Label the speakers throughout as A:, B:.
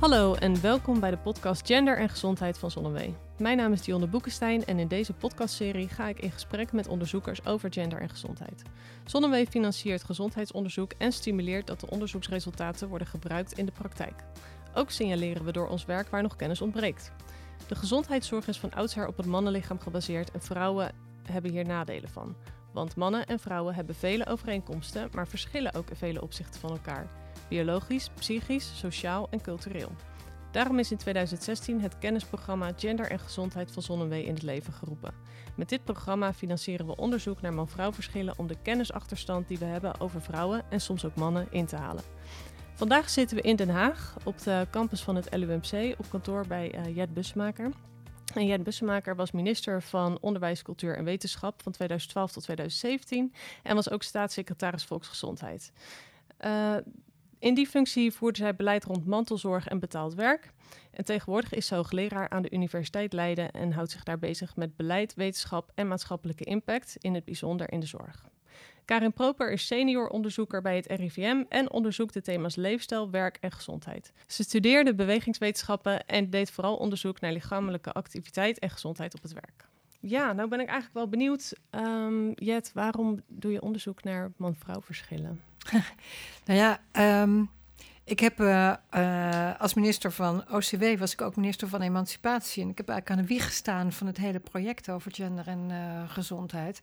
A: Hallo en welkom bij de podcast Gender en Gezondheid van Zonnewee. Mijn naam is Dionne Boekenstein en in deze podcastserie ga ik in gesprek met onderzoekers over gender en gezondheid. Zonnewee financiert gezondheidsonderzoek en stimuleert dat de onderzoeksresultaten worden gebruikt in de praktijk. Ook signaleren we door ons werk waar nog kennis ontbreekt. De gezondheidszorg is van oudsher op het mannenlichaam gebaseerd en vrouwen hebben hier nadelen van. Want mannen en vrouwen hebben vele overeenkomsten, maar verschillen ook in vele opzichten van elkaar. Biologisch, psychisch, sociaal en cultureel. Daarom is in 2016 het kennisprogramma Gender en Gezondheid van Zonnewee in het leven geroepen. Met dit programma financieren we onderzoek naar man-vrouw verschillen om de kennisachterstand die we hebben over vrouwen en soms ook mannen in te halen. Vandaag zitten we in Den Haag op de campus van het LUMC op kantoor bij uh, Jet Bussemaker. En Jet Bussemaker was minister van Onderwijs, Cultuur en Wetenschap van 2012 tot 2017 en was ook staatssecretaris Volksgezondheid. Uh, in die functie voerde zij beleid rond mantelzorg en betaald werk. En tegenwoordig is ze hoogleraar aan de Universiteit Leiden en houdt zich daar bezig met beleid, wetenschap en maatschappelijke impact, in het bijzonder in de zorg. Karin Proper is senior onderzoeker bij het RIVM en onderzoekt de thema's leefstijl, werk en gezondheid. Ze studeerde bewegingswetenschappen en deed vooral onderzoek naar lichamelijke activiteit en gezondheid op het werk. Ja, nou ben ik eigenlijk wel benieuwd, um, Jet, waarom doe je onderzoek naar man-vrouw verschillen?
B: nou ja, um, ik heb uh, uh, als minister van OCW was ik ook minister van Emancipatie. En ik heb eigenlijk aan de wieg gestaan van het hele project over gender en uh, gezondheid.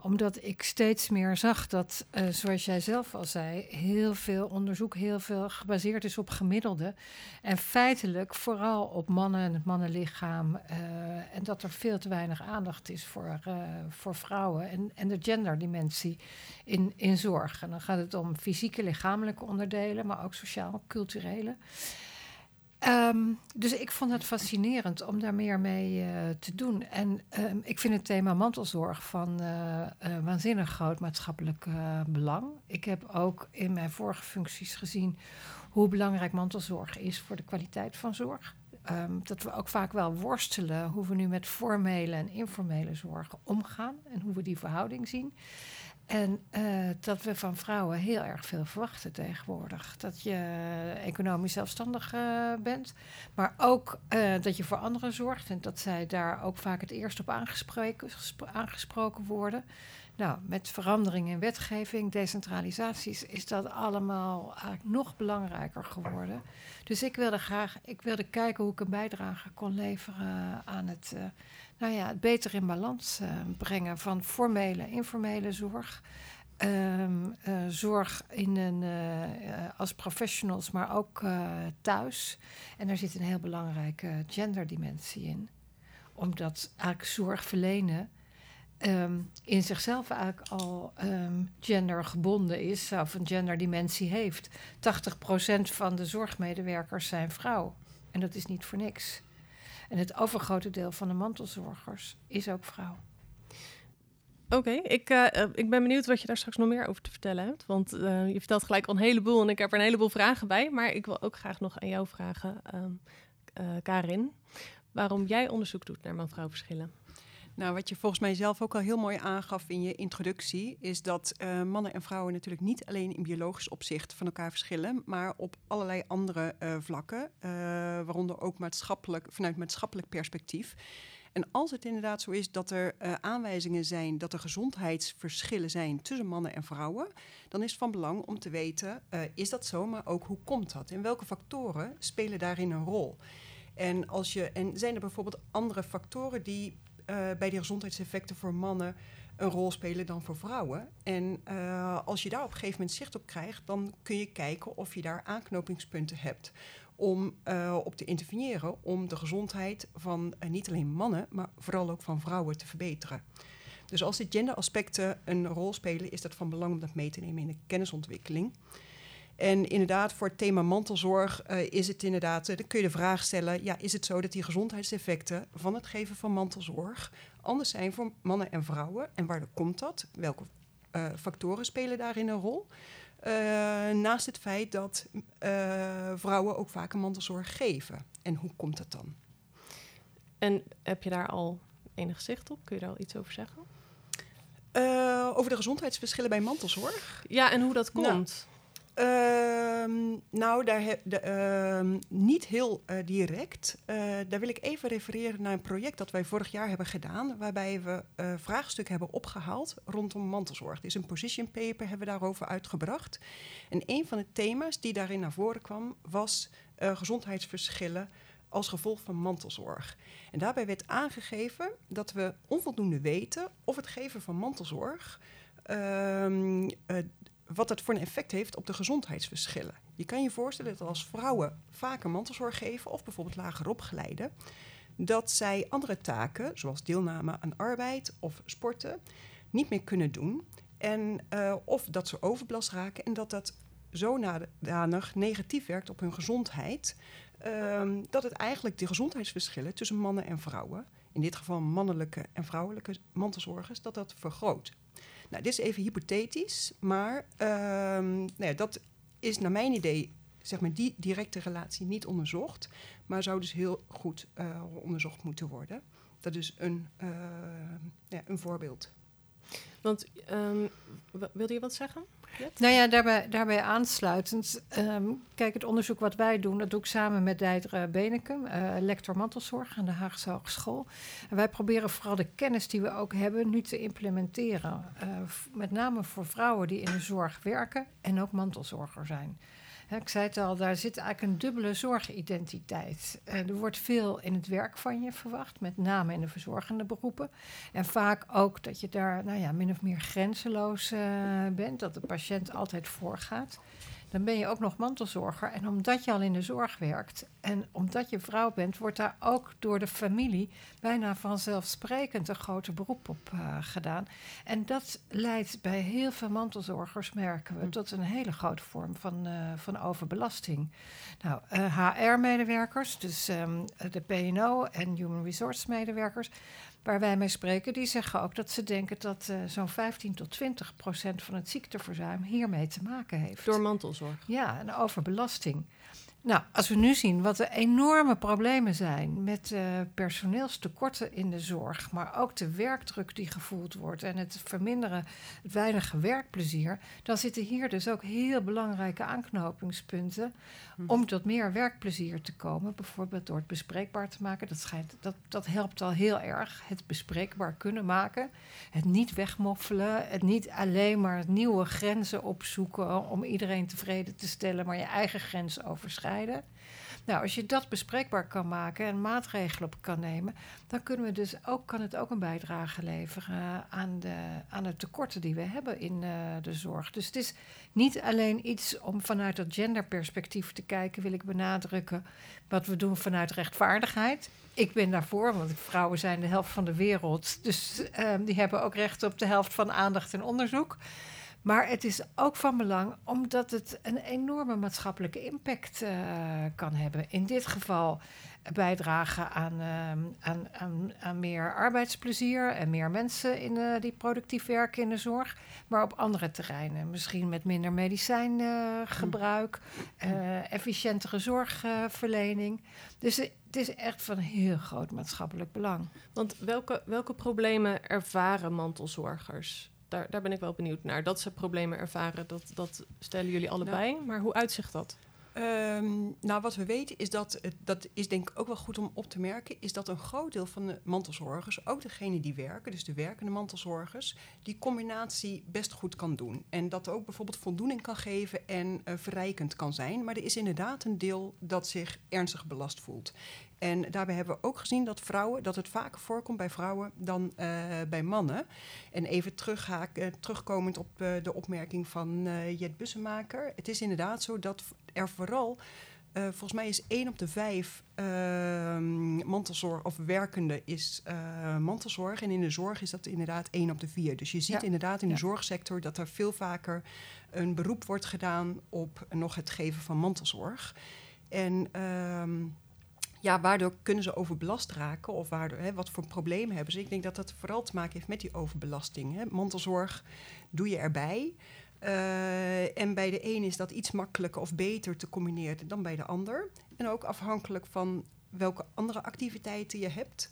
B: Omdat ik steeds meer zag dat, zoals jij zelf al zei, heel veel onderzoek heel veel gebaseerd is op gemiddelde. En feitelijk vooral op mannen en het mannenlichaam. en dat er veel te weinig aandacht is voor, voor vrouwen en, en de genderdimensie in, in zorg. En dan gaat het om fysieke, lichamelijke onderdelen, maar ook sociaal culturele. Um, dus ik vond het fascinerend om daar meer mee uh, te doen. En um, ik vind het thema mantelzorg van uh, uh, waanzinnig groot maatschappelijk belang. Ik heb ook in mijn vorige functies gezien hoe belangrijk mantelzorg is voor de kwaliteit van zorg. Um, dat we ook vaak wel worstelen hoe we nu met formele en informele zorg omgaan en hoe we die verhouding zien. En uh, dat we van vrouwen heel erg veel verwachten tegenwoordig. Dat je economisch zelfstandig uh, bent, maar ook uh, dat je voor anderen zorgt en dat zij daar ook vaak het eerst op aangesproken worden. Nou, met verandering in wetgeving, decentralisaties, is dat allemaal eigenlijk nog belangrijker geworden. Dus ik wilde graag, ik wilde kijken hoe ik een bijdrage kon leveren aan het nou ja, het beter in balans uh, brengen van formele, informele zorg. Um, uh, zorg in een, als professionals, maar ook thuis. En daar zit een heel belangrijke genderdimensie in. Omdat eigenlijk zorg verlenen um, in zichzelf eigenlijk al um, gendergebonden is, of een genderdimensie heeft. 80% van de zorgmedewerkers zijn vrouw. En dat is niet voor niks. En het overgrote deel van de mantelzorgers is ook vrouw.
A: Oké, ik, uh, ik ben benieuwd wat je daar straks nog meer over te vertellen hebt. Want uh, je vertelt gelijk al een heleboel en ik heb er een heleboel vragen bij. Maar ik wil ook graag nog aan jou vragen, uh, Karin, waarom jij onderzoek doet naar man-vrouw verschillen.
C: Nou, wat je volgens mij zelf ook al heel mooi aangaf in je introductie, is dat uh, mannen en vrouwen natuurlijk niet alleen in biologisch opzicht van elkaar verschillen, maar op allerlei andere uh, vlakken, uh, waaronder ook maatschappelijk, vanuit maatschappelijk perspectief. En als het inderdaad zo is dat er aanwijzingen zijn dat er gezondheidsverschillen zijn tussen mannen en vrouwen, dan is het van belang om te weten, is dat zo, maar ook hoe komt dat? En welke factoren spelen daarin een rol? En, als je, en zijn er bijvoorbeeld andere factoren die bij die gezondheidseffecten voor mannen een rol spelen dan voor vrouwen. En uh, als je daar op een gegeven moment zicht op krijgt, dan kun je kijken of je daar aanknopingspunten hebt om uh, op te interveneren om de gezondheid van niet alleen mannen, maar vooral ook van vrouwen te verbeteren. Dus als die genderaspecten een rol spelen, is dat van belang om dat mee te nemen in de kennisontwikkeling. En inderdaad, voor het thema mantelzorg uh, is het inderdaad, uh, dan kun je de vraag stellen: ja, is het zo dat die gezondheidseffecten van het geven van mantelzorg anders zijn voor mannen en vrouwen? En waar komt dat? Welke uh, factoren spelen daarin een rol? naast het feit dat vrouwen ook vaak een mantelzorg geven. En hoe komt dat dan?
A: En heb je daar al enig zicht op? Kun je daar al iets over zeggen?
C: over de gezondheidsverschillen bij mantelzorg?
A: Ja, en hoe dat nou,
C: Ehm, nou, daar he- ehm, niet heel eh, direct. Eh, daar wil ik even refereren naar een project dat wij vorig jaar hebben gedaan, waarbij we eh vraagstukken hebben opgehaald rondom mantelzorg. Is een position paper hebben we daarover uitgebracht. En een van de thema's die daarin naar voren kwam, was gezondheidsverschillen als gevolg van mantelzorg. En daarbij werd aangegeven dat we onvoldoende weten of het geven van mantelzorg ehm, eh, wat het voor een effect heeft op de gezondheidsverschillen. Je kan je voorstellen dat als vrouwen vaker mantelzorg geven, of bijvoorbeeld lager opgeleide, dat zij andere taken, zoals deelname aan arbeid of sporten, niet meer kunnen doen. En, eh, of dat ze overbelast raken en dat dat zodanig negatief werkt op hun gezondheid, ehm, dat het eigenlijk de gezondheidsverschillen tussen mannen en vrouwen, in dit geval mannelijke en vrouwelijke mantelzorgers, dat dat vergroot. Nou, dit is even hypothetisch, maar ehm, nou dat is naar mijn idee, zeg maar, die directe relatie niet onderzocht, maar zou dus heel goed eh, onderzocht moeten worden. Dat is een, eh, ja, een voorbeeld.
A: Want ehm, wilde je wat zeggen?
B: Nou ja, daarbij, daarbij aansluitend. ehm, kijk, het onderzoek wat wij doen, dat doe ik samen met Deidre Benekum, eh, lector mantelzorg aan de Haagse Hogeschool. En wij proberen vooral de kennis die we ook hebben nu te implementeren. eh, met name voor vrouwen die in de zorg werken en ook mantelzorger zijn. Ik zei het al, daar zit eigenlijk een dubbele zorgidentiteit. Eh, er wordt veel in het werk van je verwacht, met name in de verzorgende beroepen. En vaak ook dat je daar nou ja, min of meer grenzeloos eh, bent, dat de patiënt altijd voorgaat. Dan ben je ook nog mantelzorger. En omdat je al in de zorg werkt en omdat je vrouw bent, wordt daar ook door de familie bijna vanzelfsprekend een groter beroep op eh, gedaan. En dat leidt bij heel veel mantelzorgers, merken we,
A: Hm.
B: tot een hele grote vorm van, eh, van overbelasting. Nou, HR-medewerkers, dus ehm, de PNO en Human Resource medewerkers, waar wij mee spreken, die zeggen ook dat ze denken dat eh, zo'n 15 tot 20 procent van het ziekteverzuim hiermee te maken heeft.
A: Door mantelzorg.
B: Ja, een overbelasting. Nou, als we nu zien wat de enorme problemen zijn met eh, personeelstekorten in de zorg, maar ook de werkdruk die gevoeld wordt en het verminderen, het weinige werkplezier, dan zitten hier dus ook heel belangrijke aanknopingspunten om tot meer werkplezier te komen. Bijvoorbeeld door het bespreekbaar te maken. Dat, schijnt, dat, dat helpt al heel erg. Het bespreekbaar kunnen maken. Het niet wegmoffelen. Het niet alleen maar nieuwe grenzen opzoeken om iedereen tevreden te stellen, maar je eigen grens overschrijden. Nou, als je dat bespreekbaar kan maken en maatregelen op kan nemen, dan kunnen we dus ook, kan het ook een bijdrage leveren aan de, aan de tekorten die we hebben in eh, de zorg. Dus het is niet alleen iets om vanuit dat genderperspectief te kijken, wil ik benadrukken, wat we doen vanuit rechtvaardigheid. Ik ben daarvoor, want vrouwen zijn de helft van de wereld. Dus ehm, die hebben ook recht op de helft van aandacht en onderzoek. Maar het is ook van belang omdat het een enorme maatschappelijke impact eh, kan hebben. In dit geval bijdragen aan, ehm, aan, aan, aan meer arbeidsplezier en meer mensen in, eh, die productief werken in de zorg. Maar op andere terreinen, misschien met minder medicijngebruik, eh, efficiëntere zorgverlening. dus het is echt van heel groot maatschappelijk belang.
A: Want welke, welke problemen ervaren mantelzorgers? Daar, daar ben ik wel benieuwd naar. Dat ze problemen ervaren, dat, dat stellen jullie allebei. Maar hoe uitzicht dat?
C: Ehm, nou, wat we weten is dat, dat is denk ik ook wel goed om op te merken, is dat een groot deel van de mantelzorgers, ook degenen die werken, dus de werkende mantelzorgers, die combinatie best goed kan doen. En dat ook bijvoorbeeld voldoening kan geven en eh, verrijkend kan zijn. Maar er is inderdaad een deel dat zich ernstig belast voelt. En daarbij hebben we ook gezien dat vrouwen, dat het vaker voorkomt bij vrouwen dan eh, bij mannen. En even terughaak, eh, terugkomend op eh, de opmerking van Jet Bussemaker. Het is inderdaad zo dat er vooral, volgens mij is één op de vijf ehm, mantelzorg of werkende is mantelzorg. En in de zorg is dat inderdaad één op de vier. Dus je ziet
B: Ja.
C: inderdaad in de
B: Ja.
C: zorgsector dat er veel vaker een beroep wordt gedaan op nog het geven van mantelzorg. En ehm, ja, waardoor kunnen ze overbelast raken of waardoor, hè, wat voor problemen hebben ze? Ik denk dat dat vooral te maken heeft met die overbelasting. Hè. Mantelzorg doe je erbij. Eh, en bij de een is dat iets makkelijker of beter te combineren dan bij de ander. En ook afhankelijk van welke andere activiteiten je hebt.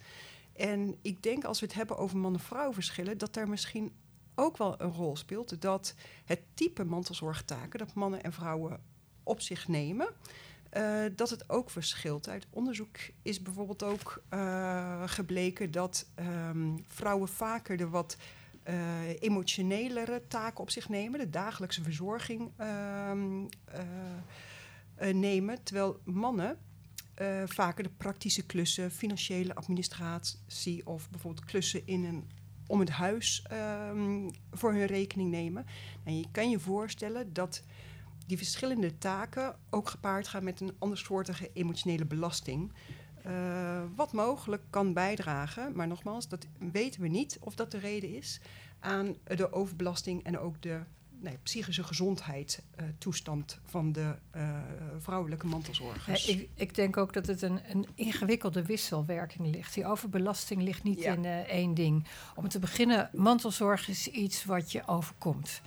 C: En ik denk als we het hebben over man-vrouw verschillen, dat daar misschien ook wel een rol speelt dat het type mantelzorgtaken dat mannen en vrouwen op zich nemen, uh, dat het ook verschilt. Uit onderzoek is bijvoorbeeld ook uh, gebleken dat um, vrouwen vaker de wat uh, emotionelere taken op zich nemen, de dagelijkse verzorging um, nemen, terwijl mannen vaker de praktische klussen, financiële administratie of bijvoorbeeld klussen in een om het huis um, voor hun rekening nemen. En je kan je voorstellen dat die verschillende taken ook gepaard gaan met een andersoortige emotionele belasting. Uh, wat mogelijk kan bijdragen, maar nogmaals, dat weten we niet of dat de reden is aan de overbelasting en ook de nee, psychische gezondheidstoestand uh, van de uh, vrouwelijke mantelzorgers.
B: Ja, ik, ik, denk ook dat het een, een, ingewikkelde wisselwerking ligt. Die overbelasting ligt niet ja. in één ding. Om te beginnen, mantelzorg is iets wat je overkomt.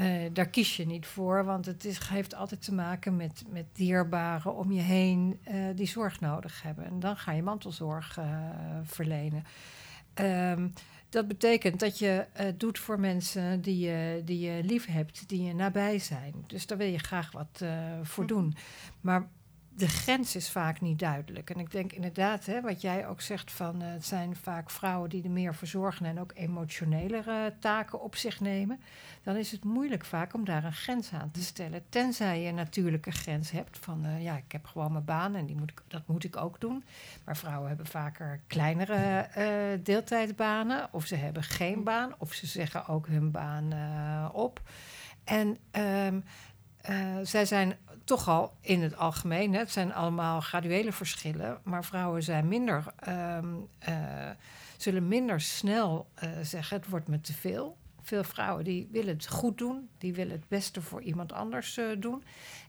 B: Uh, daar kies je niet voor, want het is, heeft altijd te maken met, met dierbaren om je heen uh, die zorg nodig hebben. En dan ga je mantelzorg uh, verlenen. Um, dat betekent dat je het doet voor mensen die je, die je lief hebt, die je nabij zijn. Dus daar wil je graag wat voor mhm. doen. Maar de grens is vaak niet duidelijk. En ik denk inderdaad, hè, wat jij ook zegt, van uh, het zijn vaak vrouwen die de meer verzorgende en ook emotionelere taken op zich nemen. Dan is het moeilijk vaak om daar een grens aan te stellen. Tenzij je een grens hebt van uh, ja, ik heb gewoon mijn baan en die moet ik, dat moet ik ook doen. Maar vrouwen hebben vaker kleinere deeltijdbanen, of ze hebben geen baan, of ze zeggen ook hun baan op. En um, zij zijn toch al in het algemeen, het zijn allemaal graduele verschillen, maar vrouwen zijn minder, um, uh, zullen minder snel uh, zeggen: het wordt me te veel. Veel vrouwen die willen het goed doen, die willen het beste voor iemand anders uh, doen.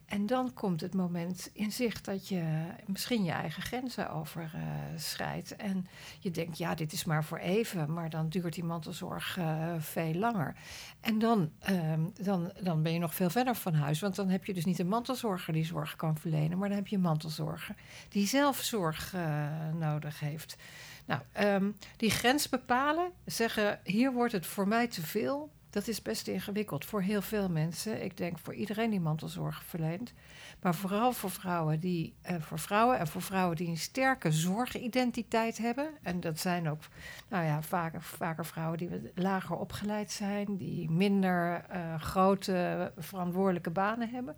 B: En dan komt het moment in zicht dat je misschien je eigen grenzen overschrijdt. En je denkt, ja, dit is maar voor even, maar dan duurt die mantelzorg uh, veel langer. En dan, uh, dan, dan ben je nog veel verder van huis, want dan heb je dus niet een mantelzorger die zorg kan verlenen, maar dan heb je een mantelzorger die zelf zorg uh, nodig heeft. Nou, um, die grens bepalen, zeggen, hier wordt het voor mij te veel, dat is best ingewikkeld voor heel veel mensen. Ik denk voor iedereen die mantelzorg verleent. Maar vooral voor vrouwen, die, uh, voor vrouwen en voor vrouwen die een sterke zorgidentiteit hebben. En dat zijn ook nou ja, vaker, vaker vrouwen die lager opgeleid zijn, die minder uh, grote verantwoordelijke banen hebben.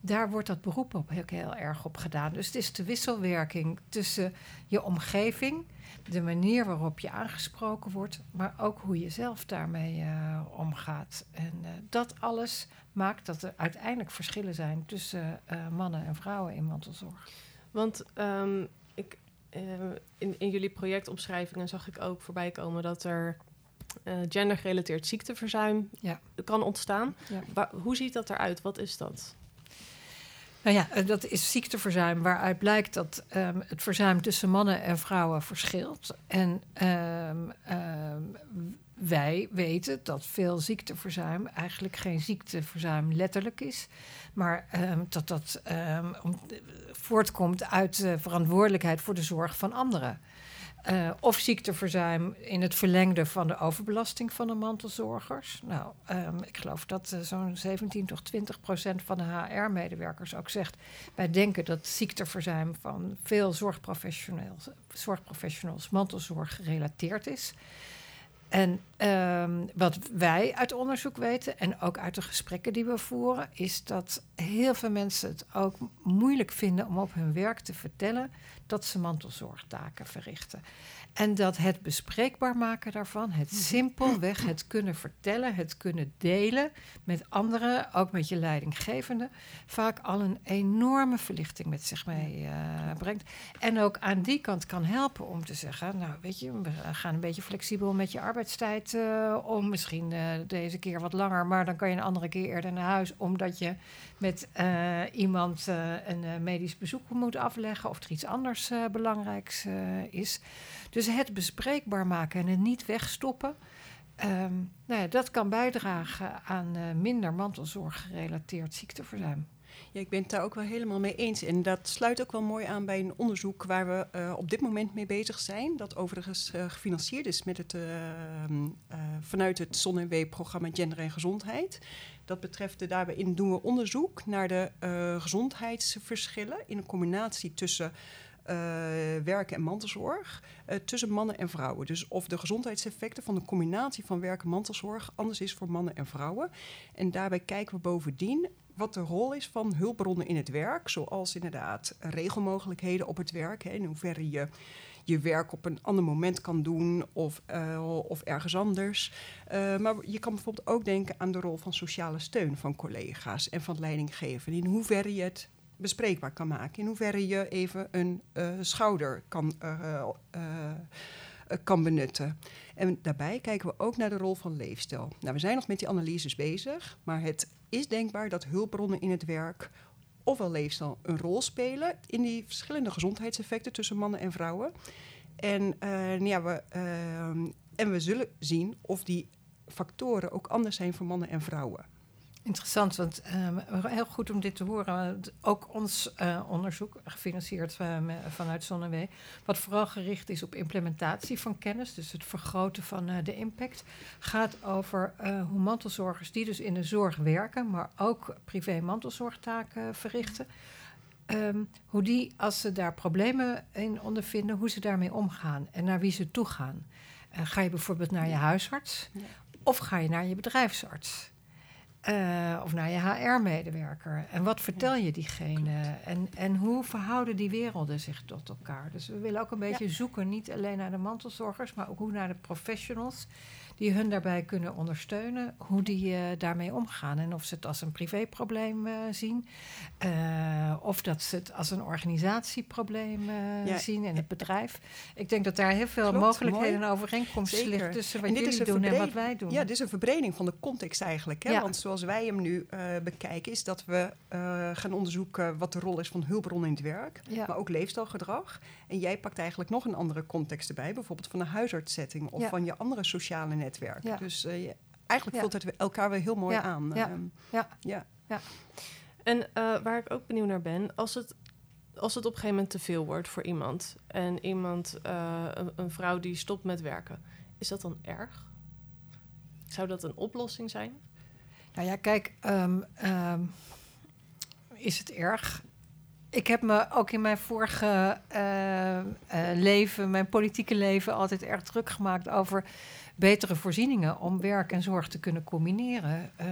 B: Daar wordt dat beroep op heel erg op gedaan. Dus het is de wisselwerking tussen je omgeving de manier waarop je aangesproken wordt, maar ook hoe je zelf daarmee uh, omgaat. En uh, dat alles maakt dat er uiteindelijk verschillen zijn tussen uh, mannen en vrouwen in mantelzorg.
A: Want um, ik, in, in jullie projectomschrijvingen zag ik ook voorbij komen dat er gendergerelateerd ziekteverzuim ja. kan ontstaan. Ja. Waar, hoe ziet dat eruit? Wat is dat?
B: Nou ja, eh, dat is ziekteverzuim, waaruit blijkt dat um, het verzuim tussen mannen en vrouwen verschilt. En um, um, wij weten dat veel ziekteverzuim eigenlijk geen ziekteverzuim letterlijk is, maar dat dat voortkomt uit de verantwoordelijkheid voor de zorg van anderen. Uh, of ziekteverzuim in het verlengde van de overbelasting van de mantelzorgers. Nou, um, ik geloof dat uh, zo'n 17 tot 20 procent van de HR-medewerkers ook zegt... wij denken dat ziekteverzuim van veel zorgprofessionals, zorgprofessionals mantelzorg gerelateerd is... En um, wat wij uit onderzoek weten en ook uit de gesprekken die we voeren, is dat heel veel mensen het ook moeilijk vinden om op hun werk te vertellen dat ze mantelzorgtaken verrichten. En dat het bespreekbaar maken daarvan, het mhm. simpelweg het kunnen vertellen, het kunnen delen met anderen, ook met je leidinggevende, vaak al een enorme verlichting met zich meebrengt. Uh, en ook aan die kant kan helpen om te zeggen, nou weet je, we gaan een beetje flexibel met je arbeidstijd uh, om. Misschien uh, deze keer wat langer, maar dan kan je een andere keer eerder naar huis, omdat je met iemand een medisch bezoek moet afleggen of er iets anders belangrijks is. Dus het bespreekbaar maken en het niet wegstoppen. Um, nou ja, dat kan bijdragen aan minder mantelzorg gerelateerd ziekteverzuim.
C: Ja, ik ben het daar ook wel helemaal mee eens. En dat sluit ook wel mooi aan bij een onderzoek waar we uh, op dit moment mee bezig zijn. Dat overigens uh, gefinancierd is met het, uh, vanuit het ZonNW-programma Gender en Gezondheid. Dat betreft, de, daarbij doen we onderzoek naar de gezondheidsverschillen in een combinatie tussen werken en mantelzorg uh, tussen mannen en vrouwen. Dus of de gezondheidseffecten van de combinatie van werk en mantelzorg anders is voor mannen en vrouwen. En daarbij kijken we bovendien wat de rol is van hulpbronnen in het werk, zoals inderdaad regelmogelijkheden op het werk, hè, in hoeverre je je werk op een ander moment kan doen of, uh, of ergens anders. Maar je kan bijvoorbeeld ook denken aan de rol van sociale steun van collega's en van leidinggeven. In hoeverre je het bespreekbaar kan maken. In hoeverre je even een uh, schouder kan, uh, uh, kan benutten. En daarbij kijken we ook naar de rol van leefstijl. Nou, we zijn nog met die analyses bezig, maar het is denkbaar dat hulpbronnen in het werk ofwel leefstijl een rol spelen in die verschillende gezondheidseffecten tussen mannen en vrouwen. En, ja, we, en we zullen zien of die factoren ook anders zijn voor mannen en vrouwen.
B: Interessant, want um, heel goed om dit te horen. Ook ons uh, onderzoek, gefinancierd uh, vanuit ZonneW, wat vooral gericht is op implementatie van kennis, dus het vergroten van uh, de impact, gaat over hoe mantelzorgers die dus in de zorg werken, maar ook privé mantelzorgtaken verrichten, um, hoe die, als ze daar problemen in ondervinden, hoe ze daarmee omgaan en naar wie ze toe gaan. ga je bijvoorbeeld naar je huisarts ja. of ga je naar je bedrijfsarts? Uh, of naar je HR-medewerker. En wat vertel je diegene? En, en hoe verhouden die werelden zich tot elkaar? Dus we willen ook een beetje ja. zoeken, niet alleen naar de mantelzorgers, maar ook hoe naar de professionals die hun daarbij kunnen ondersteunen, hoe die uh, daarmee omgaan. En of ze het als een privéprobleem uh, zien, uh, of dat ze het als een organisatieprobleem ja. zien in het bedrijf. Ik denk dat daar heel veel Klopt, mogelijkheden en overeenkomsten liggen tussen wat jullie doen en wat wij doen.
C: Ja, dit is een verbreding van de context eigenlijk. Hè? Ja. Want zoals wij hem nu bekijken, is dat we gaan onderzoeken wat de rol is van hulpbronnen in het werk, ja. maar ook leefstijlgedrag. En jij pakt eigenlijk nog een andere context erbij, bijvoorbeeld van een huisartssetting of van je andere sociale net netwerk. Ja. Dus uh, eigenlijk voelt het elkaar weer heel mooi aan.
B: Ja. Um, ja. ja. ja.
A: En uh, waar ik ook benieuwd naar ben, als het, als het op een gegeven moment te veel wordt voor iemand en iemand, uh, een, een, vrouw die stopt met werken, is dat dan erg? Zou dat een oplossing zijn?
B: Nou ja, kijk, um, um, is het erg? Ik heb me ook in mijn vorige leven, mijn politieke leven, altijd erg druk gemaakt over betere voorzieningen om werk en zorg te kunnen combineren. Uh,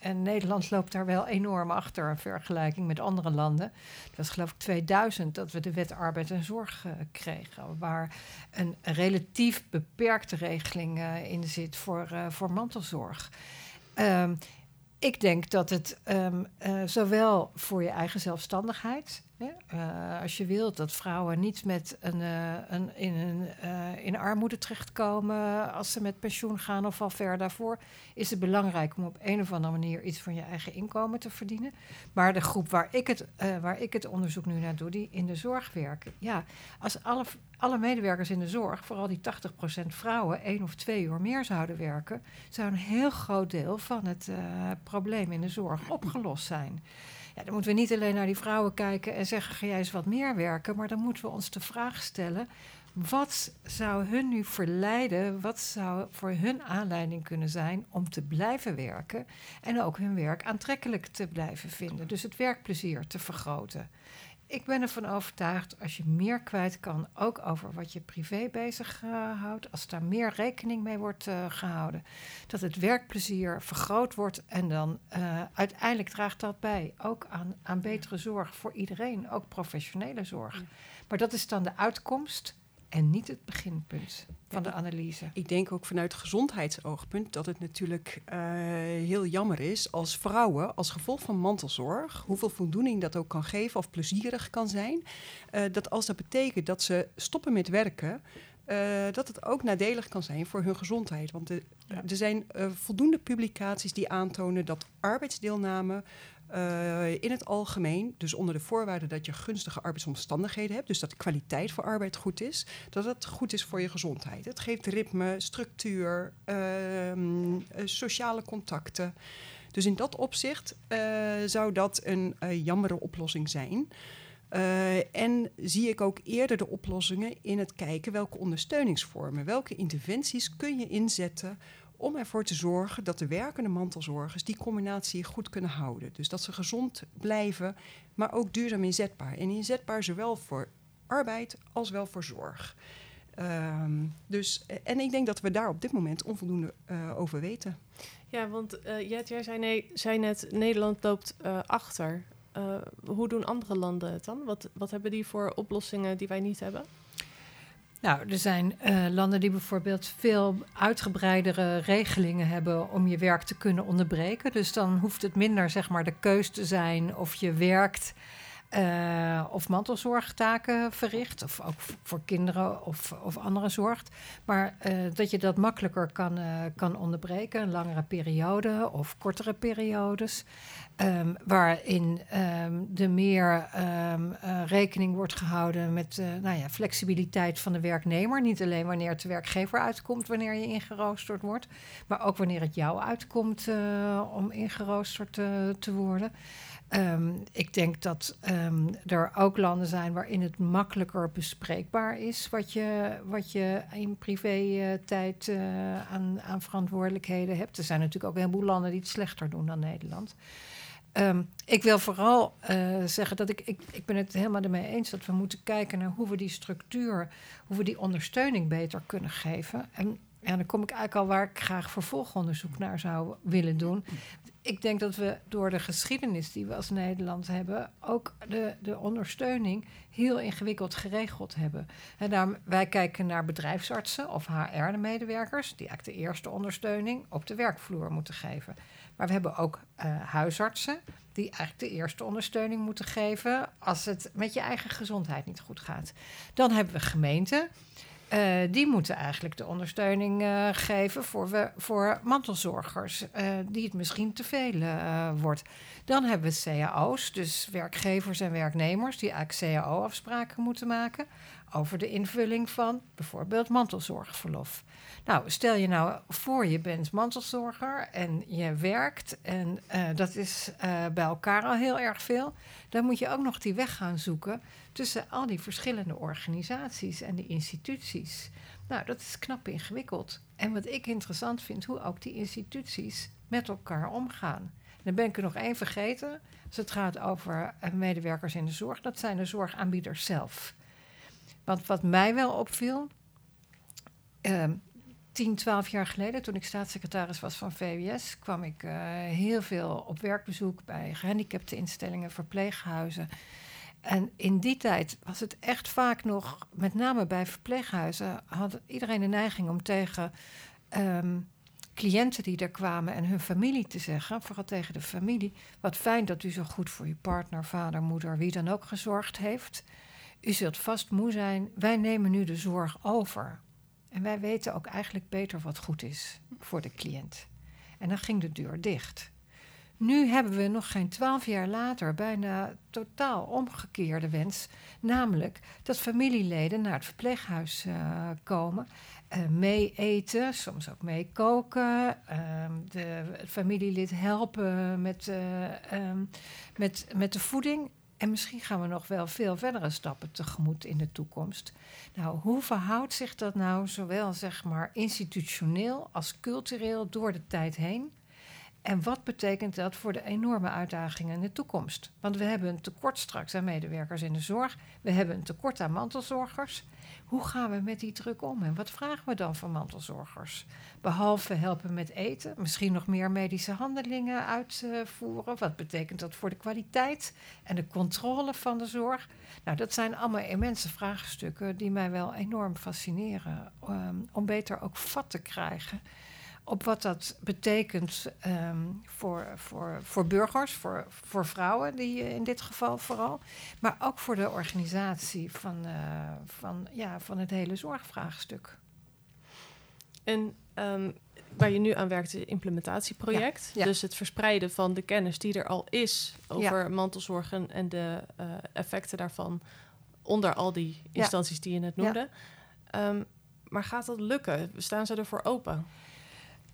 B: en Nederland loopt daar wel enorm achter in vergelijking met andere landen. Dat was geloof ik 2000 dat we de wet arbeid en zorg uh, kregen, waar een, relatief beperkte regeling uh, in zit voor, voor mantelzorg. Um, ik denk dat het um, zowel voor je eigen zelfstandigheid uh, als je wilt dat vrouwen niet met een, uh, een, in, een, uh, in armoede terechtkomen als ze met pensioen gaan of al ver daarvoor, is het belangrijk om op een of andere manier iets van je eigen inkomen te verdienen. Maar de groep waar ik het, waar ik het onderzoek nu naar doe, die in de zorg werken. Ja, als alle, alle medewerkers in de zorg, vooral die 80% vrouwen, één of twee uur meer zouden werken, zou een heel groot deel van het probleem in de zorg opgelost zijn. Ja, dan moeten we niet alleen naar die vrouwen kijken en zeggen: ga jij eens wat meer werken. Maar dan moeten we ons de vraag stellen: wat zou hun nu verleiden? Wat zou voor hun aanleiding kunnen zijn om te blijven werken en ook hun werk aantrekkelijk te blijven vinden? Dus het werkplezier te vergroten ik ben ervan overtuigd, als je meer kwijt kan, ook over wat je privé bezighoudt, uh, als daar meer rekening mee wordt uh, gehouden, dat het werkplezier vergroot wordt en dan uh, uiteindelijk draagt dat bij, ook aan, aan betere zorg voor iedereen, ook professionele zorg. Maar dat is dan de uitkomst en niet het beginpunt van de analyse.
C: Ik denk ook vanuit gezondheidsoogpunt dat het natuurlijk uh, heel jammer is als vrouwen, als gevolg van mantelzorg, hoeveel voldoening dat ook kan geven of plezierig kan zijn, uh, dat als dat betekent dat ze stoppen met werken, uh, dat het ook nadelig kan zijn voor hun gezondheid. Want de, ja. er zijn voldoende publicaties die aantonen dat arbeidsdeelname in het algemeen, dus onder de voorwaarde dat je gunstige arbeidsomstandigheden hebt, dus dat de kwaliteit voor arbeid goed is, dat het goed is voor je gezondheid. Het geeft ritme, structuur, uh, sociale contacten. Dus in dat opzicht uh, zou dat een jammere oplossing zijn. En zie ik ook eerder de oplossingen in het kijken welke ondersteuningsvormen, welke interventies kun je inzetten om ervoor te zorgen dat de werkende mantelzorgers die combinatie goed kunnen houden. Dus dat ze gezond blijven, maar ook duurzaam inzetbaar. En inzetbaar zowel voor arbeid als wel voor zorg. Um, dus, en ik denk dat we daar op dit moment onvoldoende uh, over weten.
A: Ja, want uh, Jet, jij zei, nee, zei net, Nederland loopt uh, achter. hoe doen andere landen het dan? Wat, wat hebben die voor oplossingen die wij niet hebben?
B: Nou, er zijn uh, landen die bijvoorbeeld veel uitgebreidere regelingen hebben om je werk te kunnen onderbreken. Dus dan hoeft het minder zeg maar de keus te zijn of je werkt uh, of mantelzorgtaken verricht, of ook voor kinderen of, of andere zorgt. Maar uh, dat je dat makkelijker kan, uh, kan onderbreken, een langere periode of kortere periodes. Um, waarin um, er meer um, rekening wordt gehouden met nou ja, flexibiliteit van de werknemer. Niet alleen wanneer het de werkgever uitkomt, wanneer je ingeroosterd wordt, maar ook wanneer het jou uitkomt om ingeroosterd te worden. Um, ik denk dat um, er ook landen zijn waarin het makkelijker bespreekbaar is wat je, wat je in privé-tijd uh, uh, aan, aan verantwoordelijkheden hebt. Er zijn natuurlijk ook een heleboel landen die het slechter doen dan Nederland. Um, ik wil vooral uh, zeggen dat ik, ik, ik ben het helemaal ermee eens dat we moeten kijken naar hoe we die structuur, hoe we die ondersteuning beter kunnen geven. En ja, dan kom ik eigenlijk al waar ik graag vervolgonderzoek naar zou willen doen ik denk dat we door de geschiedenis die we als Nederland hebben, ook de, de ondersteuning heel ingewikkeld geregeld hebben. En daarom, wij kijken naar bedrijfsartsen of HR-medewerkers, die eigenlijk de eerste ondersteuning op de werkvloer moeten geven. Maar we hebben ook uh, huisartsen, die eigenlijk de eerste ondersteuning moeten geven als het met je eigen gezondheid niet goed gaat. Dan hebben we gemeenten. Uh, die moeten eigenlijk de ondersteuning uh, geven voor, we, voor mantelzorgers, uh, die het misschien te veel wordt. Dan hebben we cao's, dus werkgevers en werknemers, die eigenlijk cao-afspraken moeten maken over de invulling van bijvoorbeeld mantelzorgverlof. Nou, stel je nou voor, je bent mantelzorger en je werkt en dat is bij elkaar al heel erg veel. Dan moet je ook nog die weg gaan zoeken tussen al die verschillende organisaties en de instituties. Nou, dat is knap ingewikkeld. En wat ik interessant vind, hoe ook die instituties met elkaar omgaan. dan ben ik er nog één vergeten. Als het gaat over eh, medewerkers in de zorg, dat zijn de zorgaanbieders zelf. Want wat mij wel opviel, uh, 10, 12 jaar geleden, toen ik staatssecretaris was van VWS, kwam ik uh, heel veel op werkbezoek bij gehandicapte instellingen, verpleeghuizen. En in die tijd was het echt vaak nog, met name bij verpleeghuizen, had iedereen de neiging om tegen um, cliënten die er kwamen en hun familie te zeggen, vooral tegen de familie, wat fijn dat u zo goed voor uw partner, vader, moeder, wie dan ook gezorgd heeft. U zult vast moe zijn, wij nemen nu de zorg over. En wij weten ook eigenlijk beter wat goed is voor de cliënt. En dan ging de deur dicht. Nu hebben we nog geen twaalf jaar later bijna totaal omgekeerde wens. Namelijk dat familieleden naar het verpleeghuis uh, komen, uh, mee eten, soms ook mee koken, uh, de, het familielid helpen met, uh, um, met, met de voeding. En misschien gaan we nog wel veel verdere stappen tegemoet in de toekomst. Nou, hoe verhoudt zich dat nou zowel zeg maar institutioneel als cultureel door de tijd heen? En wat betekent dat voor de enorme uitdagingen in de toekomst? Want we hebben een tekort straks aan medewerkers in de zorg. We hebben een tekort aan mantelzorgers. Hoe gaan we met die druk om? En wat vragen we dan van mantelzorgers? Behalve helpen met eten, misschien nog meer medische handelingen uitvoeren. Wat betekent dat voor de kwaliteit en de controle van de zorg? Nou, dat zijn allemaal immense vraagstukken die mij wel enorm fascineren. Um, om beter ook vat te krijgen op wat dat betekent um, voor, voor, voor burgers, voor, voor vrouwen die in dit geval vooral, maar ook voor de organisatie van, uh, van, ja, van het hele zorgvraagstuk.
A: En um, waar je nu aan werkt, het implementatieproject. Ja, ja. Dus het verspreiden van de kennis die er al is over ja. mantelzorgen en de uh, effecten daarvan onder al die instanties die je net noemde. Um, maar gaat dat lukken? Staan ze ervoor open?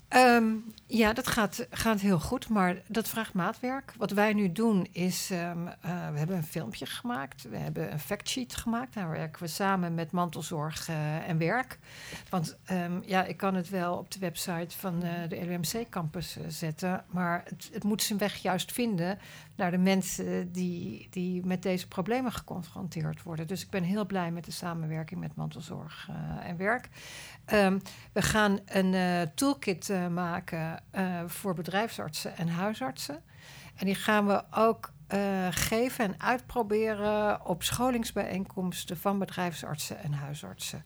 B: Ehm, ja, dat gaat, gaat heel goed, maar dat vraagt maatwerk. Wat wij nu doen is, ehm, eh, we hebben een filmpje gemaakt. We hebben een factsheet gemaakt. Daar werken we samen met mantelzorg uh, en werk. Want um, ja, ik kan het wel op de website van uh, de LUMC-campus zetten. Maar het, het, moet zijn weg juist vinden naar de mensen die, die met deze problemen geconfronteerd worden. Dus ik ben heel blij met de samenwerking met mantelzorg en werk. we gaan een toolkit maken uh, voor bedrijfsartsen en huisartsen. En die gaan we ook geven en uitproberen op scholingsbijeenkomsten van bedrijfsartsen en huisartsen.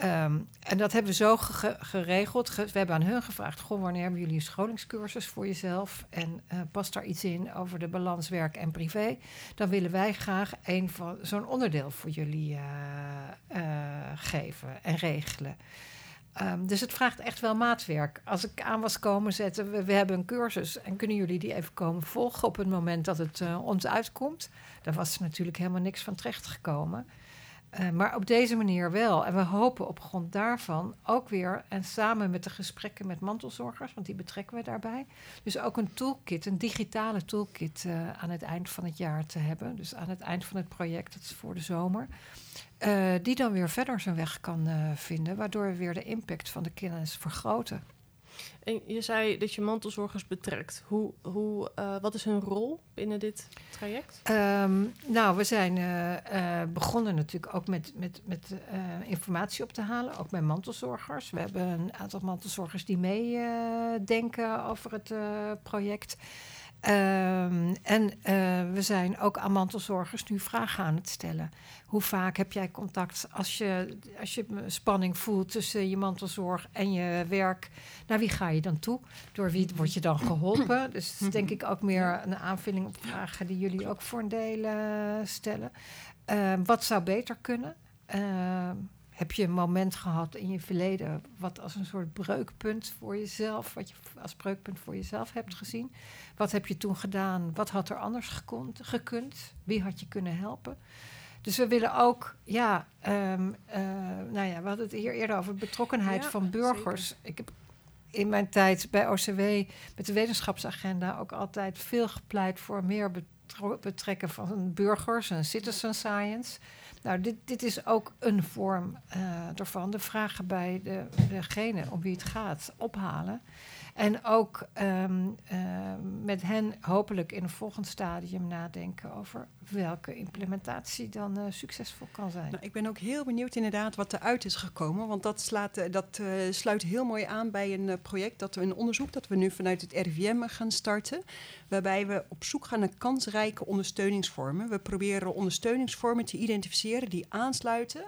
B: Um, en dat hebben we zo ge geregeld. Ge we hebben aan hun gevraagd: Goh, wanneer hebben jullie een scholingscursus voor jezelf? En uh, past daar iets in over de balans werk en privé? Dan willen wij graag een van zo'n onderdeel voor jullie geven en regelen. Um, dus het vraagt echt wel maatwerk. Als ik aan was komen zetten, we, we, hebben een cursus en kunnen jullie die even komen volgen op het moment dat het ons uitkomt? Daar was natuurlijk helemaal niks van terecht gekomen. Uh, maar op deze manier wel. En we hopen op grond daarvan ook weer, en samen met de gesprekken met mantelzorgers, want die betrekken we daarbij, dus ook een toolkit, een digitale toolkit uh, aan het eind van het jaar te hebben. Dus aan het eind van het project, dat is voor de zomer. Uh, die dan weer verder zijn weg kan vinden, waardoor we weer de impact van de kennis vergroten.
A: En je zei dat je mantelzorgers betrekt. Hoe, hoe, uh, wat is hun rol binnen dit traject?
B: Um, nou, we zijn begonnen natuurlijk ook met, met, met informatie op te halen, ook met mantelzorgers. We hebben een aantal mantelzorgers die meedenken over het project. Um, en uh, we zijn ook aan mantelzorgers nu vragen aan het stellen. Hoe vaak heb jij contact als je, als je spanning voelt tussen je mantelzorg en je werk? Naar wie ga je dan toe? Door wie word je dan geholpen? Dus dat is denk ik ook meer een aanvulling op vragen die jullie ook voor een deel uh, stellen. Uh, wat zou beter kunnen? Ehm, heb je een moment gehad in je verleden wat als een soort breukpunt voor jezelf, wat je als breukpunt voor jezelf hebt gezien? Wat heb je toen gedaan? Wat had er anders gekund? gekund? Wie had je kunnen helpen? Dus we willen ook, ja, um, uh, nou ja, we hadden het hier eerder over betrokkenheid ja, van burgers. Zeker. Ik heb in mijn tijd bij OCW met de wetenschapsagenda ook altijd veel gepleit voor meer betrekken van burgers en citizen science. Nou, dit, dit is ook een vorm uh, ervan. De vragen bij de, degene om wie het gaat ophalen. En ook um, uh, met hen hopelijk in een volgend stadium nadenken over welke implementatie dan uh, succesvol kan zijn.
C: Nou, ik ben ook heel benieuwd inderdaad wat eruit is gekomen. Want dat, slaat, dat uh, sluit heel mooi aan bij een project, dat we een onderzoek dat we nu vanuit het RIVM gaan starten. Waarbij we op zoek gaan naar kansrijke ondersteuningsvormen. We proberen ondersteuningsvormen te identificeren die aansluiten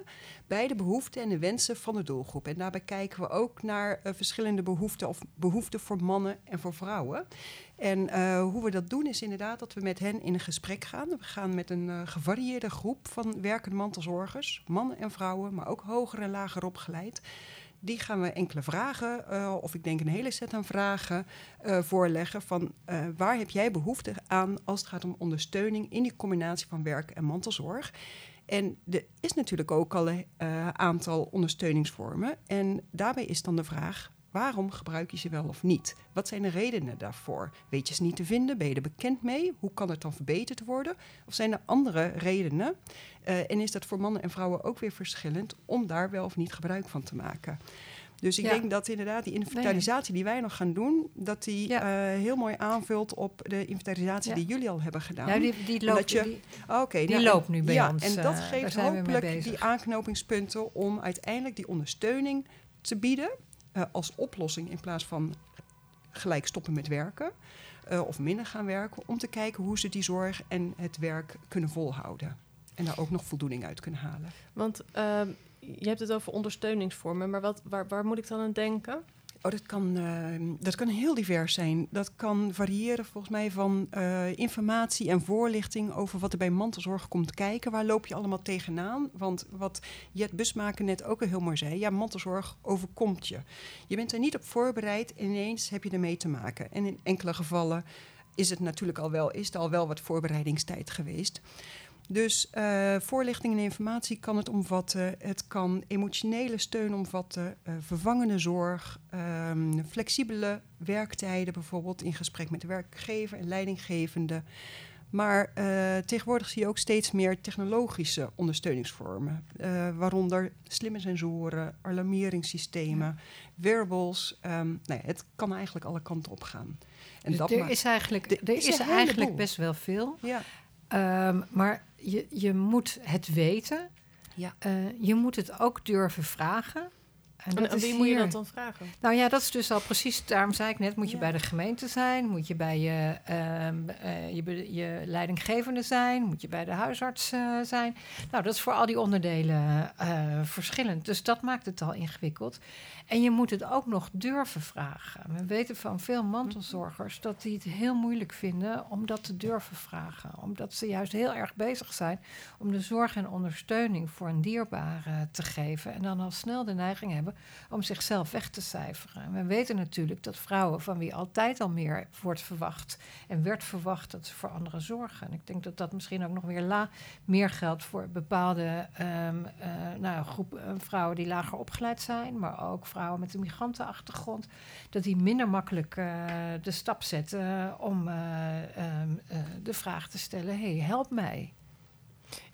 C: bij de behoeften en de wensen van de doelgroep. En daarbij kijken we ook naar verschillende behoeften of behoeften voor mannen en voor vrouwen. En uh, hoe we dat doen is inderdaad dat we met hen in een gesprek gaan. We gaan met een uh, gevarieerde groep van werkende mantelzorgers, mannen en vrouwen, maar ook hoger en lager opgeleid. Die gaan we enkele vragen, uh, of ik denk een hele set aan vragen, voorleggen van waar heb jij behoefte aan als het gaat om ondersteuning in die combinatie van werk en mantelzorg. En er is natuurlijk ook al een aantal ondersteuningsvormen. En daarbij is dan de vraag: waarom gebruik je ze wel of niet? Wat zijn de redenen daarvoor? Weet je ze niet te vinden? Ben je er bekend mee? Hoe kan het dan verbeterd worden? Of zijn er andere redenen? Uh, en is dat voor mannen en vrouwen ook weer verschillend om daar wel of niet gebruik van te maken? Dus ik ja. denk dat inderdaad die inventarisatie die wij nog gaan doen, dat die ja. uh, heel mooi aanvult op de inventarisatie ja. die jullie al hebben gedaan.
B: Ja, die, die loopt,
C: je,
B: die,
C: okay,
B: die nou, loopt nu bij
C: ja,
B: ons.
C: En dat
B: uh,
C: geeft hopelijk die aanknopingspunten om uiteindelijk die ondersteuning te bieden uh, als oplossing in plaats van gelijk stoppen met werken. Uh, of minder gaan werken, om te kijken hoe ze die zorg en het werk kunnen volhouden. En daar ook nog voldoening uit kunnen halen.
A: Want uh, je hebt het over ondersteuningsvormen, maar wat, waar, waar moet ik dan aan denken?
C: Oh, dat kan, uh, dat kan heel divers zijn. Dat kan variëren volgens mij van uh, informatie en voorlichting over wat er bij mantelzorg komt kijken. Waar loop je allemaal tegenaan? Want wat Jet Busmaker net ook al heel mooi zei, ja, mantelzorg overkomt je. Je bent er niet op voorbereid en ineens heb je ermee te maken. En in enkele gevallen is het natuurlijk al wel, is er al wel wat voorbereidingstijd geweest. Dus uh, voorlichting en informatie kan het omvatten. Het kan emotionele steun omvatten, uh, vervangende zorg, um, flexibele werktijden bijvoorbeeld in gesprek met de werkgever en leidinggevende. Maar uh, tegenwoordig zie je ook steeds meer technologische ondersteuningsvormen, waaronder slimme sensoren, alarmeringssystemen, ja. wearables. Um, nou ja, het kan eigenlijk alle kanten op gaan.
B: En dus dat er is eigenlijk, er is, is eigenlijk best wel veel. Ja. Um, maar je, je moet het weten. Ja. Uh, je moet het ook durven vragen.
A: En, en wie moet je dat dan vragen?
B: Nou ja, dat is dus al precies, daarom zei ik net, moet je bij de gemeente zijn, moet je bij je, um, uh, je, je, leidinggevende zijn, moet je bij de huisarts uh, zijn. Nou, dat is voor al die onderdelen uh, verschillend. Dus dat maakt het al ingewikkeld. En je moet het ook nog durven vragen. We weten van veel mantelzorgers dat die het heel moeilijk vinden om dat te durven vragen. Omdat ze juist heel erg bezig zijn om de zorg en ondersteuning voor een dierbare te geven. En dan al snel de neiging hebben om zichzelf weg te cijferen. we weten natuurlijk dat vrouwen van wie altijd al meer wordt verwacht en werd verwacht dat ze voor anderen zorgen. En ik denk dat dat misschien ook nog weer la, meer geldt voor bepaalde um, uh, nou, groep uh, vrouwen die lager opgeleid zijn, maar ook vrouwen met een migrantenachtergrond, dat die minder makkelijk uh, de stap zetten om um, de vraag te stellen: hey, help mij.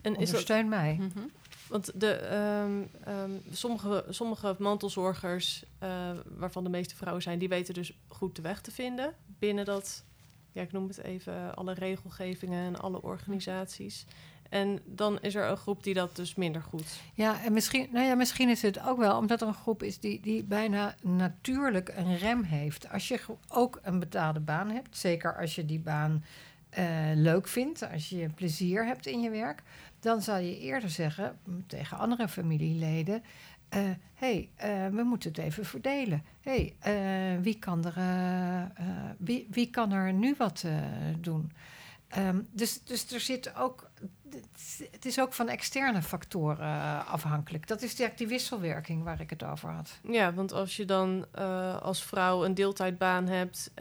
B: En Ondersteun dat, mij. Mm -hmm.
A: Want de, um, um, sommige, sommige mantelzorgers, uh, waarvan de meeste vrouwen zijn, die weten dus goed de weg te vinden binnen dat, ja, ik noem het even, alle regelgevingen en alle organisaties. En dan is er een groep die dat dus minder goed.
B: Ja, en misschien, nou ja, misschien is het ook wel omdat er een groep is die, die bijna natuurlijk een rem heeft. Als je ook een betaalde baan hebt, zeker als je die baan uh, leuk vindt, als je plezier hebt in je werk, dan zal je eerder zeggen tegen andere familieleden: hé, uh, hey, uh, we moeten het even verdelen. hey, uh, wie, kan er, wie, wie kan er nu wat doen? Um, dus, dus er zit ook. Het is ook van externe factoren afhankelijk. Dat is die, die wisselwerking waar ik het over had.
A: Ja, want als je dan als vrouw een deeltijdbaan hebt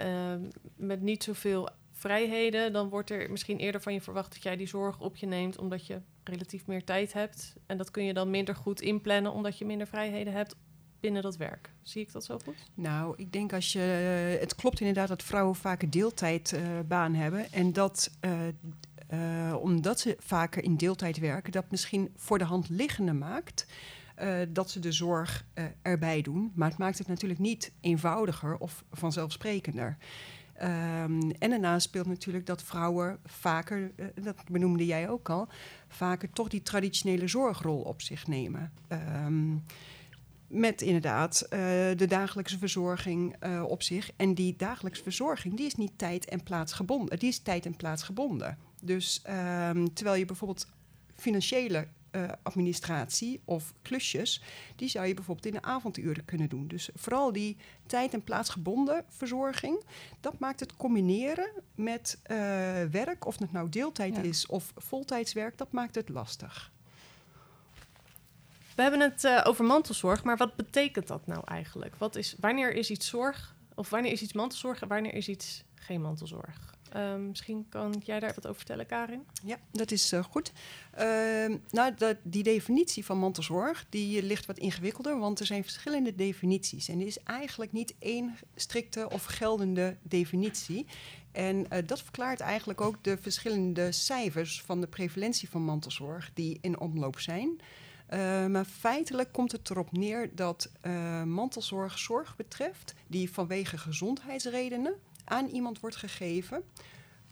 A: met niet zoveel vrijheden, dan wordt er misschien eerder van je verwacht dat jij die zorg op je neemt, omdat je relatief meer tijd hebt. En dat kun je dan minder goed inplannen, omdat je minder vrijheden hebt binnen dat werk. Zie ik dat zo goed?
C: Nou, ik denk als je. Het klopt inderdaad dat vrouwen vaak deeltijdbaan hebben. En dat. Uh, uh, omdat ze vaker in deeltijd werken, dat misschien voor de hand liggende maakt. dat ze de zorg erbij doen. Maar het maakt het natuurlijk niet eenvoudiger of vanzelfsprekender. Um, en daarnaast speelt natuurlijk dat vrouwen vaker, uh, dat benoemde jij ook al, vaker toch die traditionele zorgrol op zich nemen. Um, met inderdaad uh, de dagelijkse verzorging uh, op zich. En die dagelijkse verzorging, die is niet tijd en plaatsgebonden. Die is tijd en plaatsgebonden. Dus um, terwijl je bijvoorbeeld financiële uh, administratie of klusjes, die zou je bijvoorbeeld in de avonduren kunnen doen. Dus vooral die tijd- en plaatsgebonden verzorging, dat maakt het combineren met uh, werk, of het nou deeltijd ja. is of voltijdswerk, dat maakt het lastig.
A: We hebben het uh, over mantelzorg, maar wat betekent dat nou eigenlijk? Wat is, wanneer is iets zorg, of wanneer is iets mantelzorg en wanneer is iets geen mantelzorg? Um, misschien kan jij daar wat over vertellen, Karin?
C: Ja, dat is uh, goed. Uh, nou, dat, die definitie van mantelzorg die ligt wat ingewikkelder, want er zijn verschillende definities. En er is eigenlijk niet één strikte of geldende definitie. En uh, dat verklaart eigenlijk ook de verschillende cijfers van de prevalentie van mantelzorg die in omloop zijn. Uh, maar feitelijk komt het erop neer dat mantelzorg zorg betreft die vanwege gezondheidsredenen aan iemand wordt gegeven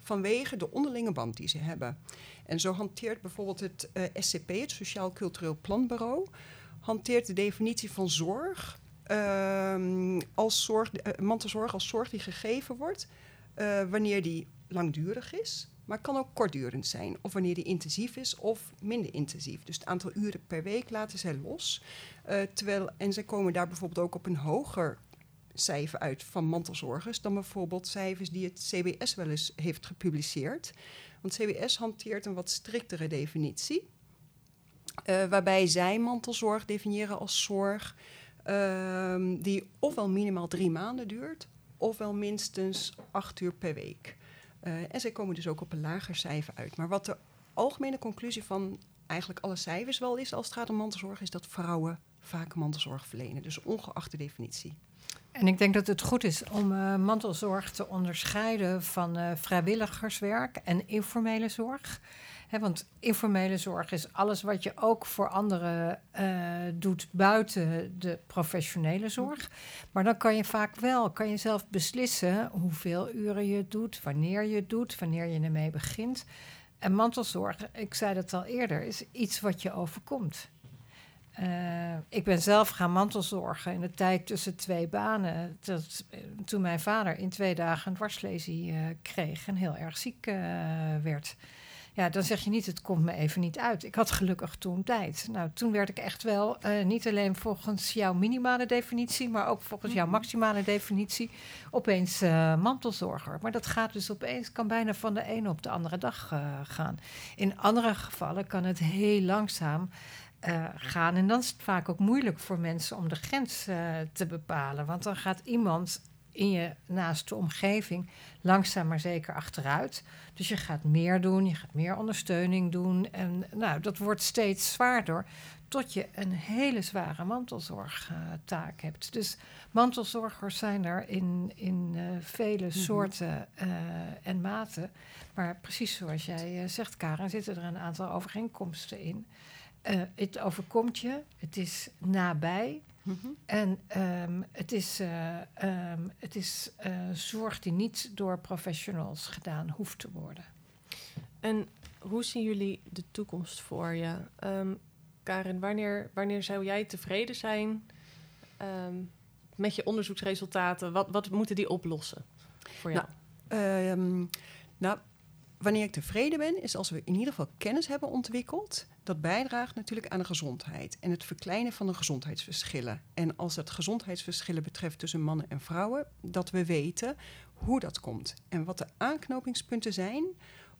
C: vanwege de onderlinge band die ze hebben. En zo hanteert bijvoorbeeld het eh, SCP, het Sociaal Cultureel Planbureau, hanteert de definitie van zorg uh, als zorg, uh, mantelzorg als zorg die gegeven wordt uh, wanneer die langdurig is, maar kan ook kortdurend zijn. Of wanneer die intensief is of minder intensief. Dus het aantal uren per week laten zij los. terwijl, en zij komen daar bijvoorbeeld ook op een hoger cijfer uit van mantelzorgers dan bijvoorbeeld cijfers die het CBS wel eens heeft gepubliceerd. Want CBS hanteert een wat striktere definitie, uh, waarbij zij mantelzorg definiëren als zorg uh, die ofwel minimaal drie maanden duurt, ofwel minstens acht uur per week. Uh, en zij komen dus ook op een lager cijfer uit. Maar wat er algemene conclusie van eigenlijk alle cijfers wel is als het gaat om mantelzorg, is dat vrouwen vaak mantelzorg verlenen. Dus ongeacht de definitie.
B: En ik denk dat het goed is om uh, mantelzorg te onderscheiden van uh, vrijwilligerswerk en informele zorg. Want informele zorg is alles wat je ook voor anderen uh, doet buiten de professionele zorg. Maar dan kan je vaak wel, kan je zelf beslissen hoeveel uren je doet, wanneer je het doet, wanneer je ermee begint. En mantelzorg, ik zei dat al eerder, is iets wat je overkomt. Uh, ik ben zelf gaan mantelzorgen in de tijd tussen twee banen. Dat, toen mijn vader in twee dagen een dwarslesie uh, kreeg en heel erg ziek uh, werd. Ja, dan zeg je niet, het komt me even niet uit. Ik had gelukkig toen tijd. Nou, toen werd ik echt wel, niet alleen volgens jouw minimale definitie, maar ook volgens jouw maximale definitie, opeens mantelzorger. Maar dat gaat dus opeens, kan bijna van de ene op de andere dag gaan. In andere gevallen kan het heel langzaam uh, gaan. En dan is het vaak ook moeilijk voor mensen om de grens uh, te bepalen. Want dan gaat iemand in je naaste omgeving langzaam maar zeker achteruit. Dus je gaat meer doen, je gaat meer ondersteuning doen. En nou, dat wordt steeds zwaarder. Tot je een hele zware mantelzorgtaak hebt. Dus mantelzorgers zijn er in, in uh, vele mm -hmm. soorten en maten. Maar precies zoals jij zegt, Karen, zitten er een aantal overeenkomsten in. Uh, het overkomt je, het is nabij. Mm -hmm. En um, het is, uh, um, het is uh, zorg die niet door professionals gedaan hoeft te worden.
A: En hoe zien jullie de toekomst voor je? Um, Karin, wanneer, wanneer zou jij tevreden zijn met je onderzoeksresultaten? Wat, wat moeten die oplossen voor jou?
C: Nou, nou wanneer ik tevreden ben, is als we in ieder geval kennis hebben ontwikkeld. Dat bijdraagt natuurlijk aan de gezondheid en het verkleinen van de gezondheidsverschillen. En als het gezondheidsverschillen betreft tussen mannen en vrouwen, dat we weten hoe dat komt en wat de aanknopingspunten zijn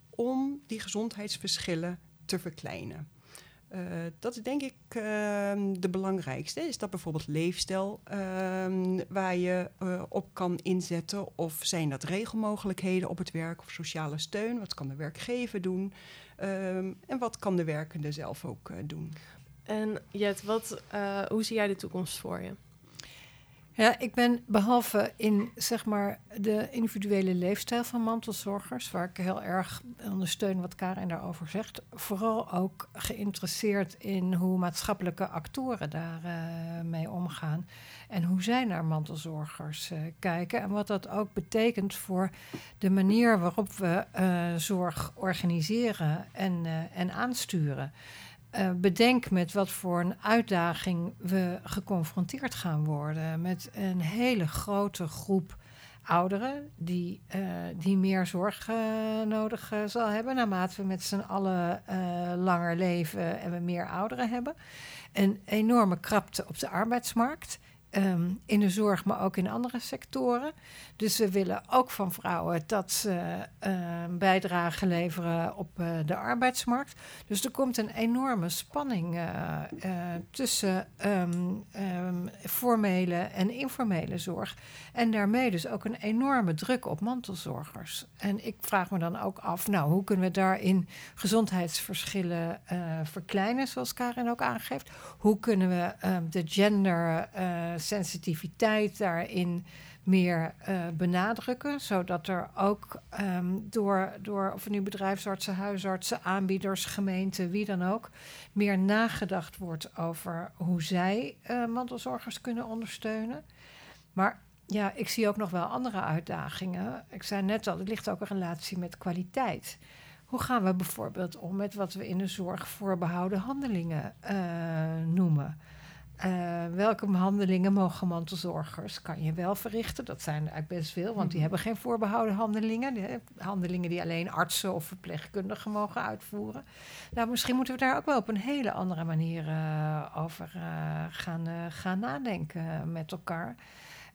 C: om die gezondheidsverschillen te verkleinen. Uh, dat is denk ik uh, de belangrijkste. Is dat bijvoorbeeld leefstijl uh, waar je eh, op kan inzetten? Of zijn dat regelmogelijkheden op het werk of sociale steun? Wat kan de werkgever doen? Ehm, en wat kan de werkende zelf ook eh, doen?
A: En Jet, wat, hoe zie jij de toekomst voor je?
B: Ja, ik ben behalve in zeg maar de individuele leefstijl van mantelzorgers, waar ik heel erg ondersteun wat Karen daarover zegt, vooral ook geïnteresseerd in hoe maatschappelijke actoren daarmee uh, mee omgaan en hoe zij naar mantelzorgers uh, kijken en wat dat ook betekent voor de manier waarop we uh, zorg organiseren en, en aansturen. Uh, bedenk met wat voor een uitdaging we geconfronteerd gaan worden. Met een hele grote groep ouderen die, uh, die meer zorg uh, nodig zal hebben naarmate we met z'n allen langer leven en we meer ouderen hebben. Een enorme krapte op de arbeidsmarkt. Um, in de zorg, maar ook in andere sectoren. Dus we willen ook van vrouwen dat ze uh, bijdrage leveren op uh, de arbeidsmarkt. Dus er komt een enorme spanning uh, tussen um, um, formele en informele zorg. En daarmee dus ook een enorme druk op mantelzorgers. En ik vraag me dan ook af, nou, hoe kunnen we daarin gezondheidsverschillen verkleinen, zoals Karin ook aangeeft? Hoe kunnen we de gender sensitiviteit daarin meer uh, benadrukken, zodat er ook um, door, door of nu bedrijfsartsen, huisartsen, aanbieders, gemeenten, wie dan ook, meer nagedacht wordt over hoe zij uh, mantelzorgers kunnen ondersteunen. Maar ja, ik zie ook nog wel andere uitdagingen. Ik zei net al, er ligt ook een relatie met kwaliteit. Hoe gaan we bijvoorbeeld om met wat we in de zorg voorbehouden handelingen uh, noemen? Uh, welke handelingen mogen mantelzorgers kan je wel verrichten? Dat zijn er eigenlijk best veel, want die mm-hmm. hebben geen voorbehouden handelingen. Handelingen die alleen artsen of verpleegkundigen mogen uitvoeren. Nou, misschien moeten we daar ook wel op een hele andere manier uh, over uh, gaan, gaan nadenken met elkaar.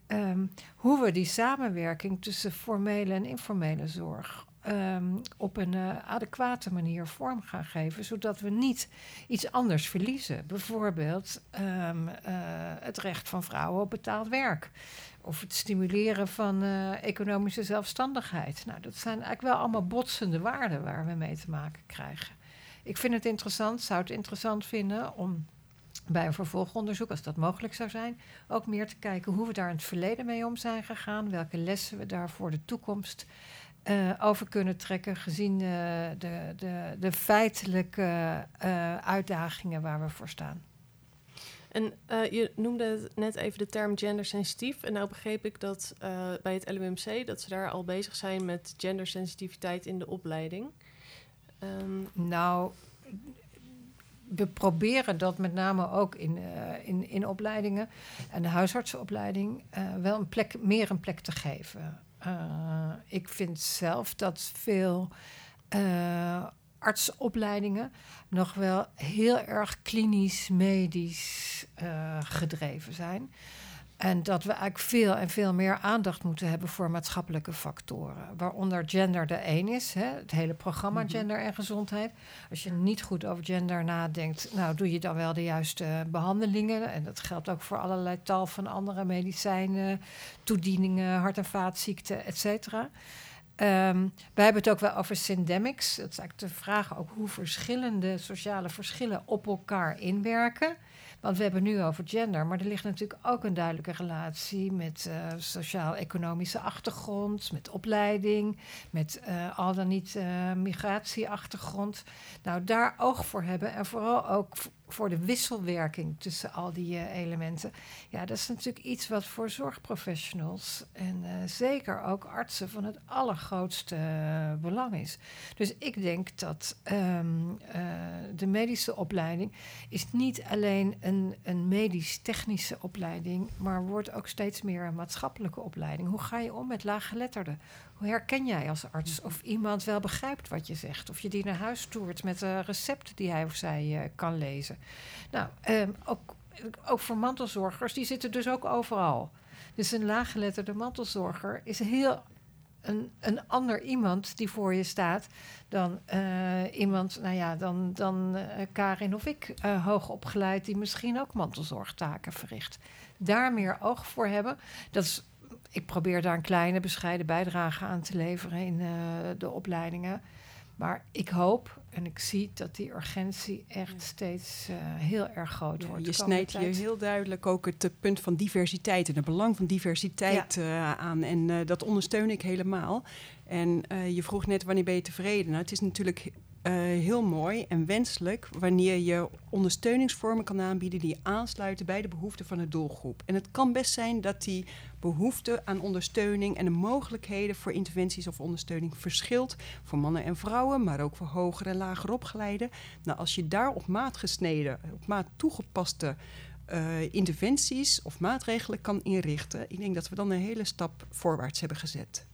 B: Um, hoe we die samenwerking tussen formele en informele zorg um, op een uh, adequate manier vorm gaan geven, zodat we niet iets anders verliezen. Bijvoorbeeld um, uh, het recht van vrouwen op betaald werk. Of het stimuleren van uh, economische zelfstandigheid. Nou, dat zijn eigenlijk wel allemaal botsende waarden waar we mee te maken krijgen. ik vind het interessant, zou het interessant vinden om bij een vervolgonderzoek, als dat mogelijk zou zijn, ook meer te kijken hoe we daar in het verleden mee om zijn gegaan, welke lessen we daar voor de toekomst uh, over kunnen trekken, gezien uh, de, de, de feitelijke uh, uitdagingen waar we voor staan.
A: En je noemde net even de term gendersensitief. En nou begreep ik dat bij het LUMC dat ze daar al bezig zijn met gendersensitiviteit in de opleiding.
B: Um, nou, we proberen dat met name ook in, uh, in, in opleidingen en de huisartsenopleiding uh, wel een plek, meer een plek te geven. Uh, ik vind zelf dat veel artsopleidingen nog wel heel erg klinisch, medisch gedreven zijn. En dat we eigenlijk veel en veel meer aandacht moeten hebben voor maatschappelijke factoren. Waaronder gender de één is, hè, het hele programma mhm. Gender en Gezondheid. Als je niet goed over gender nadenkt, nou doe je dan wel de juiste behandelingen. En dat geldt ook voor allerlei tal van andere medicijnen, toedieningen, hart- en vaatziekten, et cetera. Um, wij hebben het ook wel over syndemics. Dat is eigenlijk de vraag ook hoe verschillende sociale verschillen op elkaar inwerken. Want we hebben nu over gender, maar er ligt natuurlijk ook een duidelijke relatie met uh, sociaal-economische achtergrond, met opleiding, met uh, al dan niet uh, migratieachtergrond. Nou, daar oog voor hebben en vooral ook voor de wisselwerking tussen al die uh, elementen. Ja, dat is natuurlijk iets wat voor zorgprofessionals en uh, zeker ook artsen van het allergrootste uh, belang is. Dus ik denk dat um, de medische opleiding is niet alleen een, een medisch-technische opleiding, maar wordt ook steeds meer een maatschappelijke opleiding. Hoe ga je om met laaggeletterden? Hoe herken jij als arts of iemand wel begrijpt wat je zegt? Of je die naar huis toert met een recept die hij of zij uh, kan lezen? Nou, um, ook, ook voor mantelzorgers, die zitten dus ook overal. Dus een laaggeletterde mantelzorger is heel een, een ander iemand die voor je staat dan uh, iemand, nou ja, dan, dan uh, Karin of ik, uh, hoog opgeleid, die misschien ook mantelzorgtaken verricht. Daar meer oog voor hebben. Dat is ik probeer daar een kleine bescheiden bijdrage aan te leveren in uh, de opleidingen. Maar ik hoop en ik zie dat die urgentie echt steeds uh, heel erg groot ja, wordt.
C: Je snijdt
B: hier
C: heel duidelijk ook het punt van diversiteit en het belang van diversiteit ja. uh, aan. En dat ondersteun ik helemaal. En je vroeg net wanneer ben je tevreden? Nou, het is natuurlijk uh, heel mooi en wenselijk wanneer je ondersteuningsvormen kan aanbieden die aansluiten bij de behoeften van de doelgroep. En het kan best zijn dat die behoefte aan ondersteuning en de mogelijkheden voor interventies of ondersteuning verschilt voor mannen en vrouwen, maar ook voor hoger en lager opgeleiden. Nou, als je daar op maat gesneden, op maat toegepaste uh, interventies of maatregelen kan inrichten, ik denk dat we dan een hele stap voorwaarts hebben gezet.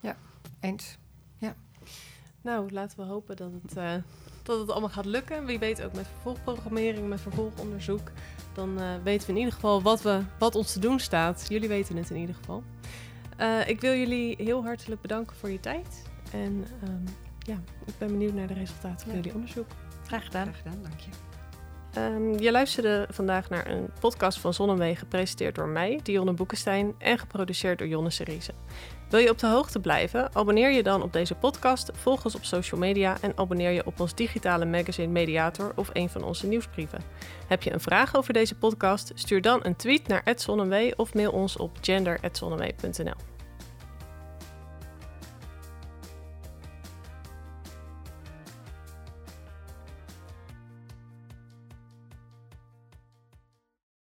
B: Ja, eens.
A: Nou, laten we hopen dat het, uh, dat het allemaal gaat lukken. Wie weet ook met vervolgprogrammering, met vervolgonderzoek. Dan uh, weten we in ieder geval wat, we, wat ons te doen staat. Jullie weten het in ieder geval. Uh, ik wil jullie heel hartelijk bedanken voor je tijd. En um, ja, ik ben benieuwd naar de resultaten van ja. jullie onderzoek.
B: Graag gedaan.
C: Graag gedaan, dank je.
A: Um, je luisterde vandaag naar een podcast van Zonnewee, gepresenteerd door mij, Dionne Boekenstein, en geproduceerd door Jonne Seriese. Wil je op de hoogte blijven? Abonneer je dan op deze podcast, volg ons op social media en abonneer je op ons digitale magazine Mediator of een van onze nieuwsbrieven. Heb je een vraag over deze podcast? Stuur dan een tweet naar @zonnewee of mail ons op gender@zonnewee.nl.